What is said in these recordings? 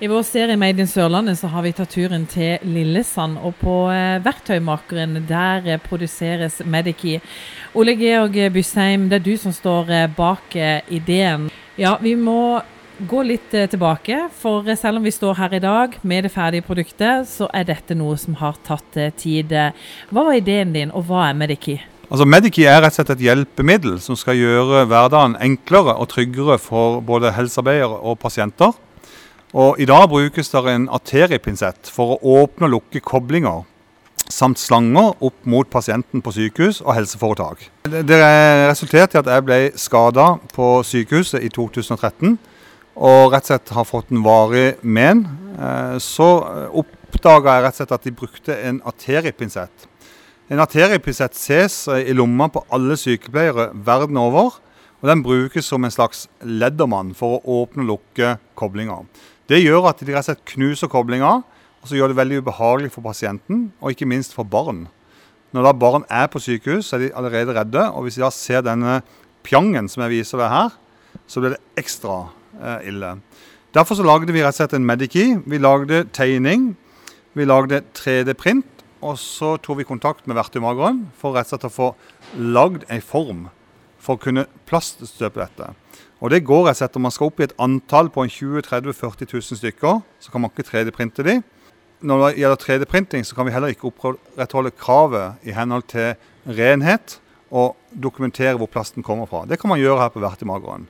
I vår serie Made in Sørlandet så har vi tatt turen til Lillesand. Og på eh, Verktøymakeren der eh, produseres Medikey. Ole Georg Bysheim, det er du som står eh, bak ideen. Ja, vi må gå litt tilbake. For selv om vi står her i dag med det ferdige produktet, så er dette noe som har tatt tid. Hva var ideen din, og hva er Medikey? Altså Medikey er rett og slett et hjelpemiddel som skal gjøre hverdagen enklere og tryggere for både helsearbeidere og pasienter. Og I dag brukes det en arteriepinsett for å åpne og lukke koblinger samt slanger opp mot pasienten på sykehus og helseforetak. Det resulterte i at jeg ble skada på sykehuset i 2013 og rett og slett har fått en varig men. Eh, så oppdaga jeg rett og slett at de brukte en arteriepinsett. En arteriepinsett ses i lomma på alle sykepleiere verden over. og Den brukes som en slags leddermann for å åpne og lukke koblinger. Det gjør at de rett og slett knuser koblinga, og så gjør det veldig ubehagelig for pasienten, og ikke minst for barn. Når da barn er på sykehus, så er de allerede redde. Og hvis de da ser denne pjangen som jeg viser deg her, så blir det ekstra eh, ille. Derfor så lagde vi rett og slett en Medikey. Vi lagde tegning, vi lagde 3D-print, og så tok vi kontakt med verktøymageren for rett og slett å få lagd en form for å kunne plaststøpe dette. Og det går rett og slett Om man skal opp i et antall på 20 30 40 000 stykker, så kan man ikke 3D-printe de. Når det gjelder 3D-printing, så kan vi heller ikke opprettholde kravet i henhold til renhet og dokumentere hvor plasten kommer fra. Det kan man gjøre her på Vertimageren.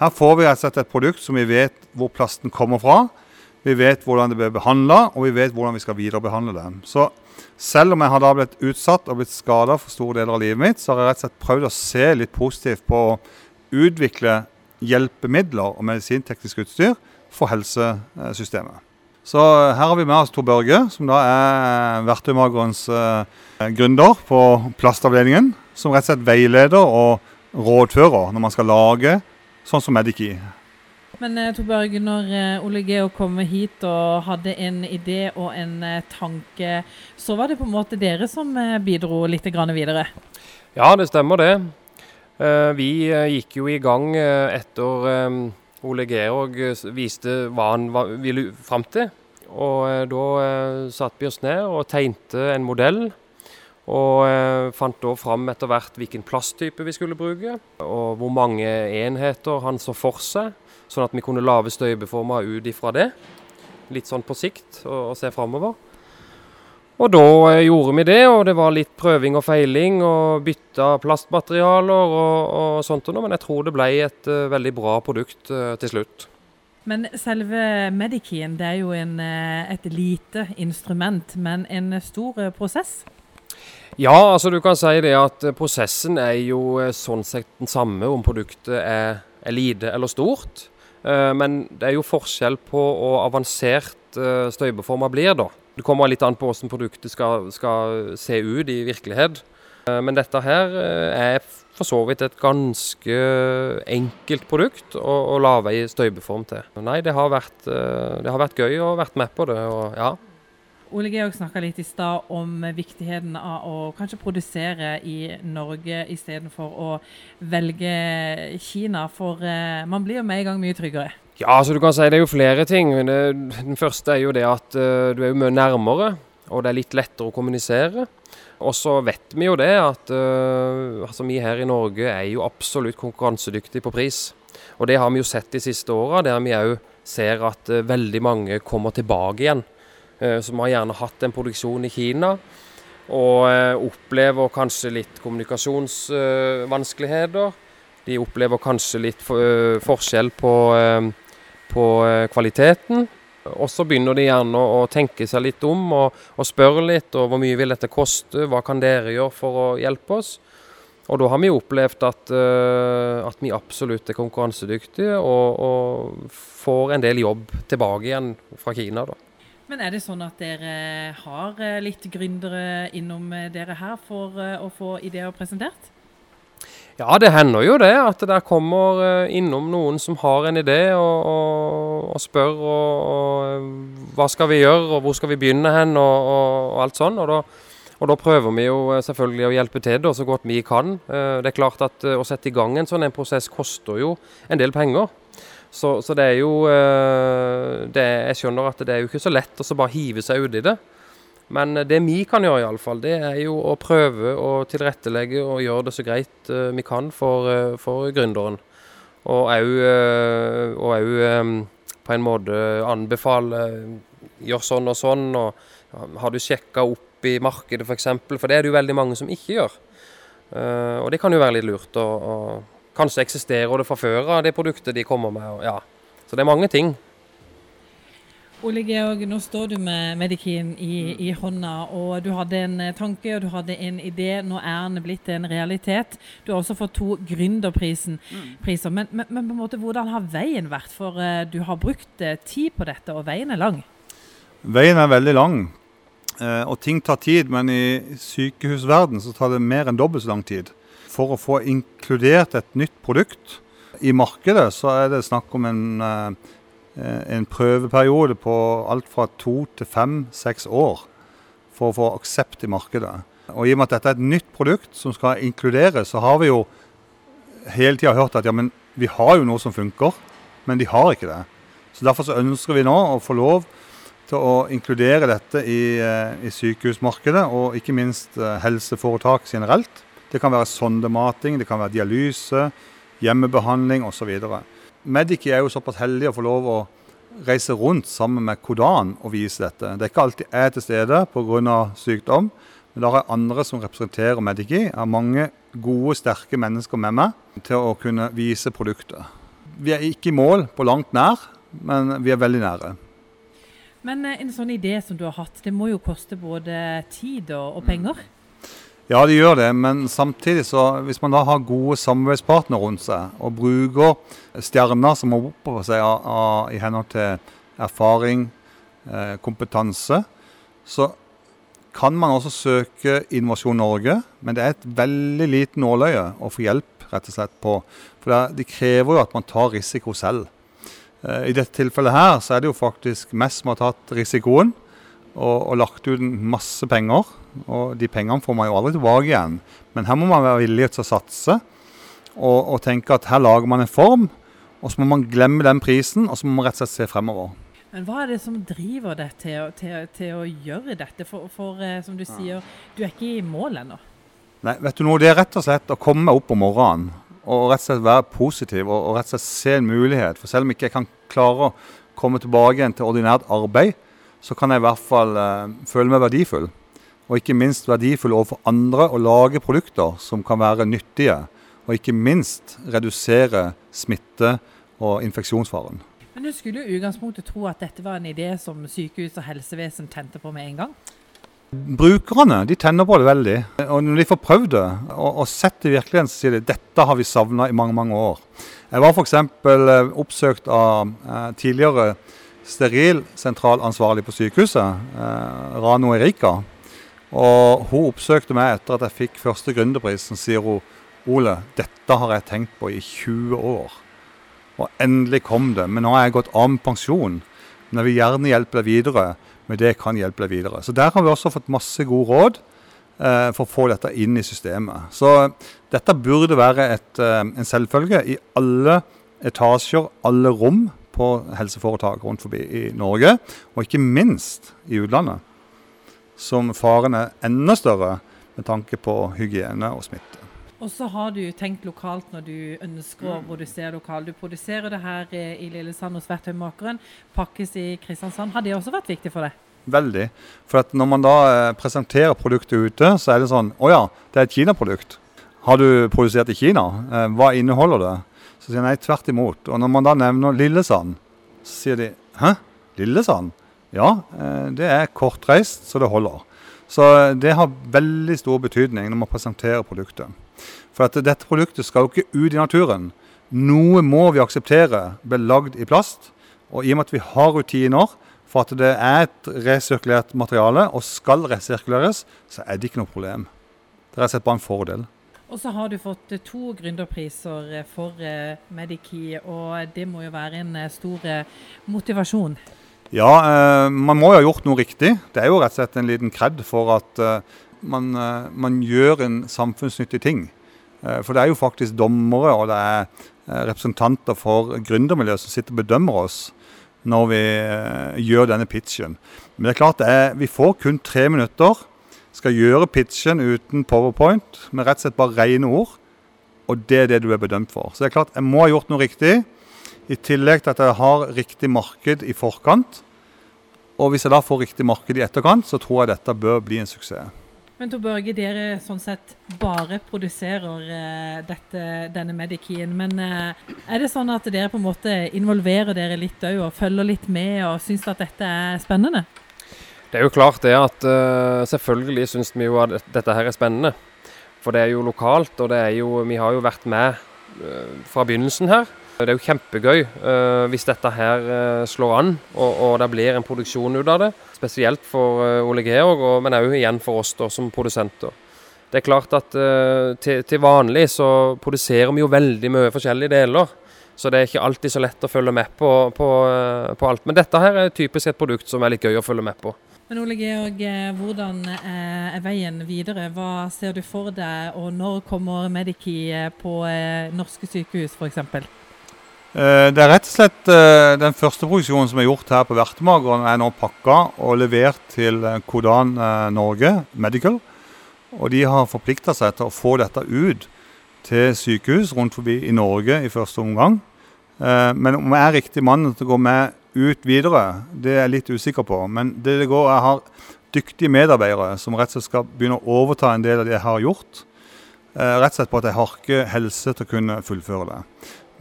Her får vi rett og slett et produkt som vi vet hvor plasten kommer fra. Vi vet hvordan det blir behandla, og vi vet hvordan vi skal viderebehandle det. Så selv om jeg har da blitt utsatt og blitt skada for store deler av livet mitt, så har jeg rett og slett prøvd å se litt positivt på å utvikle hjelpemidler og medisinteknisk utstyr for helsesystemet. Så her har vi med oss Tor Børge, som da er Verktøymagerens eh, gründer på plastavdelingen. Som rett og slett veileder og rådfører når man skal lage sånn som Mediki. Men eh, Tor Børge, når eh, Ole Geo kom hit og hadde en idé og en tanke, så var det på en måte dere som bidro litt videre? Ja, det stemmer det. Eh, vi eh, gikk jo i gang eh, etter Ole Georg viste hva han ville fram til. Og da satte vi oss ned og tegnte en modell. Og fant da fram etter hvert hvilken plasttype vi skulle bruke, og hvor mange enheter han så for seg. Sånn at vi kunne lage støybeformer ut ifra det. Litt sånn på sikt og, og se framover. Og da eh, gjorde vi det, og det var litt prøving og feiling og bytta plastmaterialer og, og sånt. Men jeg tror det ble et uh, veldig bra produkt uh, til slutt. Men selve Medikin det er jo en, et lite instrument, men en stor prosess? Ja, altså du kan si det at prosessen er jo sånn sett den samme om produktet er, er lite eller stort. Men det er jo forskjell på hvor avansert støybeforma blir, da. Det kommer litt an på hvordan produktet skal, skal se ut i virkelighet. Eh, men dette her eh, er for så vidt et ganske enkelt produkt å, å lage i støybeform til. Nei, det har, vært, eh, det har vært gøy å vært med på det. og ja. Ole Georg snakka litt i stad om viktigheten av å kanskje produsere i Norge istedenfor å velge Kina, for man blir jo med i gang mye tryggere. Ja, så du kan si det er jo flere ting. Det, den første er jo det at uh, du er jo mye nærmere, og det er litt lettere å kommunisere. Og så vet vi jo det at uh, altså vi her i Norge er jo absolutt konkurransedyktige på pris. Og det har vi jo sett de siste åra, der vi òg ser at uh, veldig mange kommer tilbake igjen. som har gjerne hatt en produksjon i Kina. Og opplever kanskje litt kommunikasjonsvanskeligheter. De opplever kanskje litt for, forskjell på på eh, kvaliteten. Og så begynner de gjerne å tenke seg litt om og, og spørre litt. og Hvor mye vil dette koste? Hva kan dere gjøre for å hjelpe oss? Og da har vi opplevd at, uh, at vi absolutt er konkurransedyktige og, og, får en del jobb tilbake igjen fra Kina. da. Men er det sånn at dere har eh, litt gründere innom dere her for å få ideer presentert? Ja, det hender jo det. At det der kommer eh, innom noen som har en idé og, og, og spør og, og, hva skal vi gjøre, og hvor skal vi begynne hen, og, alt sånn. Og da, da, prøver vi jo eh, selvfølgelig å hjelpe til det så godt vi kan. Eh, det er klart at å sette i gang en sånn en prosess koster jo en del penger. Så, så det er jo det, Jeg skjønner at det er jo ikke så lett å bare hive seg uti det. Men det vi kan gjøre, i alle fall, det er jo å prøve å tilrettelegge og gjøre det så greit eh, vi kan for, eh, for gründeren. Og òg eh, eh, på en måte anbefale gjør sånn og sånn. og Har du sjekka opp i markedet f.eks., for, eksempel? for det er det jo veldig mange som ikke gjør. Eh, og det kan jo være litt lurt. Og, og kanskje eksisterer det fra før av, det produktet de kommer med. Og, ja. Så det er mange ting. Ole Georg, nå står du med Medikin i, i, hånda, og du hadde en eh, tanke og du hadde en idé. Nå er den blitt en realitet. Du har også fått to gründerpriser. Men, men, men, på en måte, hvordan har veien vært? For uh, du har brukt uh, tid på dette, og veien er lang? Veien er veldig lang, uh, og ting tar tid. Men i sykehusverden så tar det mer enn dobbelt så lang tid. For å få inkludert et nytt produkt i markedet, så er det snakk om en en prøveperiode på alt fra to til fem-seks år for å få aksept i markedet. Og I og med at dette er et nytt produkt som skal inkluderes, så har vi jo hele tida hørt at ja, men vi har jo noe som funker, men de har ikke det. Så Derfor så ønsker vi nå å få lov til å inkludere dette i, eh, i sykehusmarkedet, og ikke minst eh, helseforetak generelt. Det kan være sondemating, det kan være dialyse, hjemmebehandling osv. Medici er jo såpass heldig å få lov å reise rundt sammen med Kodan og vise dette. Det er ikke alltid jeg er til stede pga. sykdom, men da har jeg andre som representerer Medici. Jeg har mange gode, sterke mennesker med meg til å kunne vise produktet. Vi er ikke i mål på langt nær, men vi er veldig nære. Men eh, en sånn idé som du har hatt, det må jo koste både tid og, og penger? Mm. Ja, de gjør det, men samtidig så hvis man da har gode samarbeidspartnere rundt seg, og bruker stjerner som må oppover seg av, av, i henhold til erfaring, eh, kompetanse, så kan man også søke Innovasjon Norge, men det er et veldig lite nåløye å få hjelp rett og slett på. For de krever jo at man tar risiko selv. Eh, I dette tilfellet her så er det jo faktisk mest som har tatt risikoen og, og lagt ut masse penger. Og de pengene får man jo aldri tilbake igjen. Men her må man være villig til å satse og, og tenke at her lager man en form. Og så må man glemme den prisen, og så må man rett og slett se fremover. Men hva er det som driver deg til, til, til, å gjøre dette? For, for eh, som du sier, du er ikke i mål ennå. Nei, vet du noe, det er rett og slett å komme opp om morgenen og rett og slett være positiv og, og rett og slett se en mulighet. For selv om ikke jeg kan klare å komme tilbake igjen til ordinært arbeid, så kan jeg i hvert fall uh, føle meg verdifull. Og ikke minst verdifull overfor andre å lage produkter som kan være nyttige. Og ikke minst redusere smitte og infeksjonsfaren. Men du skulle jo utgangspunktet tro at dette var en idé som sykehus og helsevesen tente på med en gang? Brukerne de tenner på det veldig. Og når de får prøvd det og, og sett det i virkeligheten, så sier de dette har vi savna i mange mange år. Jeg var f.eks. Eh, oppsøkt av eh, tidligere sterilsentralansvarlig på sykehuset, eh, Rano Erika. Og hun oppsøkte meg etter at jeg fikk første gründerpris. Så sier hun Ole, dette har jeg tenkt på i 20 år. Og endelig kom det. Men nå har jeg gått av med pensjon. Men jeg vil gjerne hjelpe deg videre med det jeg kan hjelpe deg videre. Så der har vi også fått masse gode råd eh, for å få dette inn i systemet. Så dette burde være et, eh, en selvfølge i alle etasjer, alle rom på helseforetak rundt forbi i Norge, og ikke minst i utlandet. Som faren er enda større med tanke på hygiene og smitte. Og så har du tenkt lokalt når du ønsker å produsere lokalt. Du produserer det her i Lillesand hos Verktøymakeren, pakkes i Kristiansand. Har det også vært viktig for deg? Veldig. For når man da eh, presenterer produktet ute, så er det sånn Å ja, det er et Kina-produkt. Har du produsert i Kina? Eh, hva inneholder det? Så sier jeg nei, tvert imot. Og når man da nevner Lillesand, så sier de hæ, Lillesand? Ja, eh, det er kortreist, så det holder. Så eh, det har veldig stor betydning når man presenterer produktet. For at dette produktet skal jo ikke ut i naturen. Noe må vi akseptere blir lagd i plast. Og i og med at vi har rutiner for at det er et resirkulert materiale og skal resirkuleres, så er det ikke noe problem. Det er rett og slett bare en fordel. Og så har du fått eh, to gründerpriser eh, for eh, Mediki, og det må jo være en stor motivasjon? Ja, man må jo ha gjort noe riktig. Det er jo rett og slett en liten kred for at man, man gjør en samfunnsnyttig ting. For det er jo faktisk dommere og det er representanter for gründermiljøet som sitter og bedømmer oss når vi gjør denne pitchen. Men det er klart det er, vi får kun tre minutter. Skal gjøre pitchen uten powerpoint, med rett og slett bare rene ord. Og det er det du er bedømt for. Så det er klart, jeg må ha gjort noe riktig. I tillegg til at jeg har riktig marked i forkant. Og hvis jeg da får riktig marked i etterkant, så tror jeg dette bør bli en suksess. Men Tor Børge, dere sånn sett bare produserer eh, dette, denne Medikien. Men eh, er det sånn at dere på en måte involverer dere litt òg, og følger litt med og syns at dette er spennende? Det er jo klart det at uh, selvfølgelig syns vi jo at dette her er spennende. For det er jo lokalt, og det er jo, vi har jo vært med uh, fra begynnelsen her. Det er jo kjempegøy uh, hvis dette her slår an og, og, det blir en produksjon ut av det. Spesielt for Ole Georg, og, men òg igjen for oss da, som produsenter. Det er klart at til, til vanlig så produserer vi jo veldig mye forskjellige deler. Så det er ikke alltid så lett å følge med på, på, på alt. Men dette her er typisk et produkt som er litt gøy å følge med på. Men Ole Georg, eh, hvordan eh, er veien videre? Hva ser du for deg, og når kommer Mediki eh, på norske sykehus f.eks.? Det er rett og slett den første produksjonen som er gjort her på Vertemageren, er nå pakka og levert til Kodan Norge Medical. Og de har forplikta seg til å få dette ut til sykehus rundt forbi i Norge i første omgang. Men om jeg er riktig mann til å gå med ut videre, det er jeg litt usikker på. Men det, det går, jeg har dyktige medarbeidere som rett og slett skal begynne å overta en del av det jeg har gjort. Eh, rett og slett på at jeg har ikke helse til å kunne fullføre det.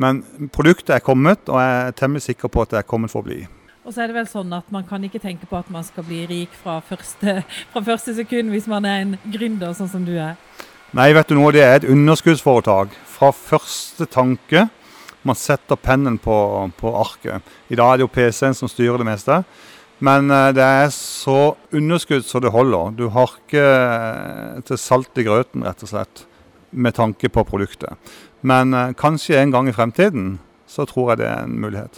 Men produktet er kommet, og jeg er temmelig sikker på at det er kommet for å bli. Og så er det vel sånn at Man kan ikke tenke på at man skal bli rik fra første, fra første sekund hvis man er en gründer, sånn som du er. Nei, vet du noe, det er et underskuddsforetak. Fra første tanke man setter pennen på, på arket. I dag er det jo PC-en som styrer det meste. Men uh, det er så underskudd så det holder. Du har ikke uh, til salt i grøten, rett og slett, med tanke på produktet. Men uh, kanskje en gang i fremtiden så tror jeg det er en mulighet.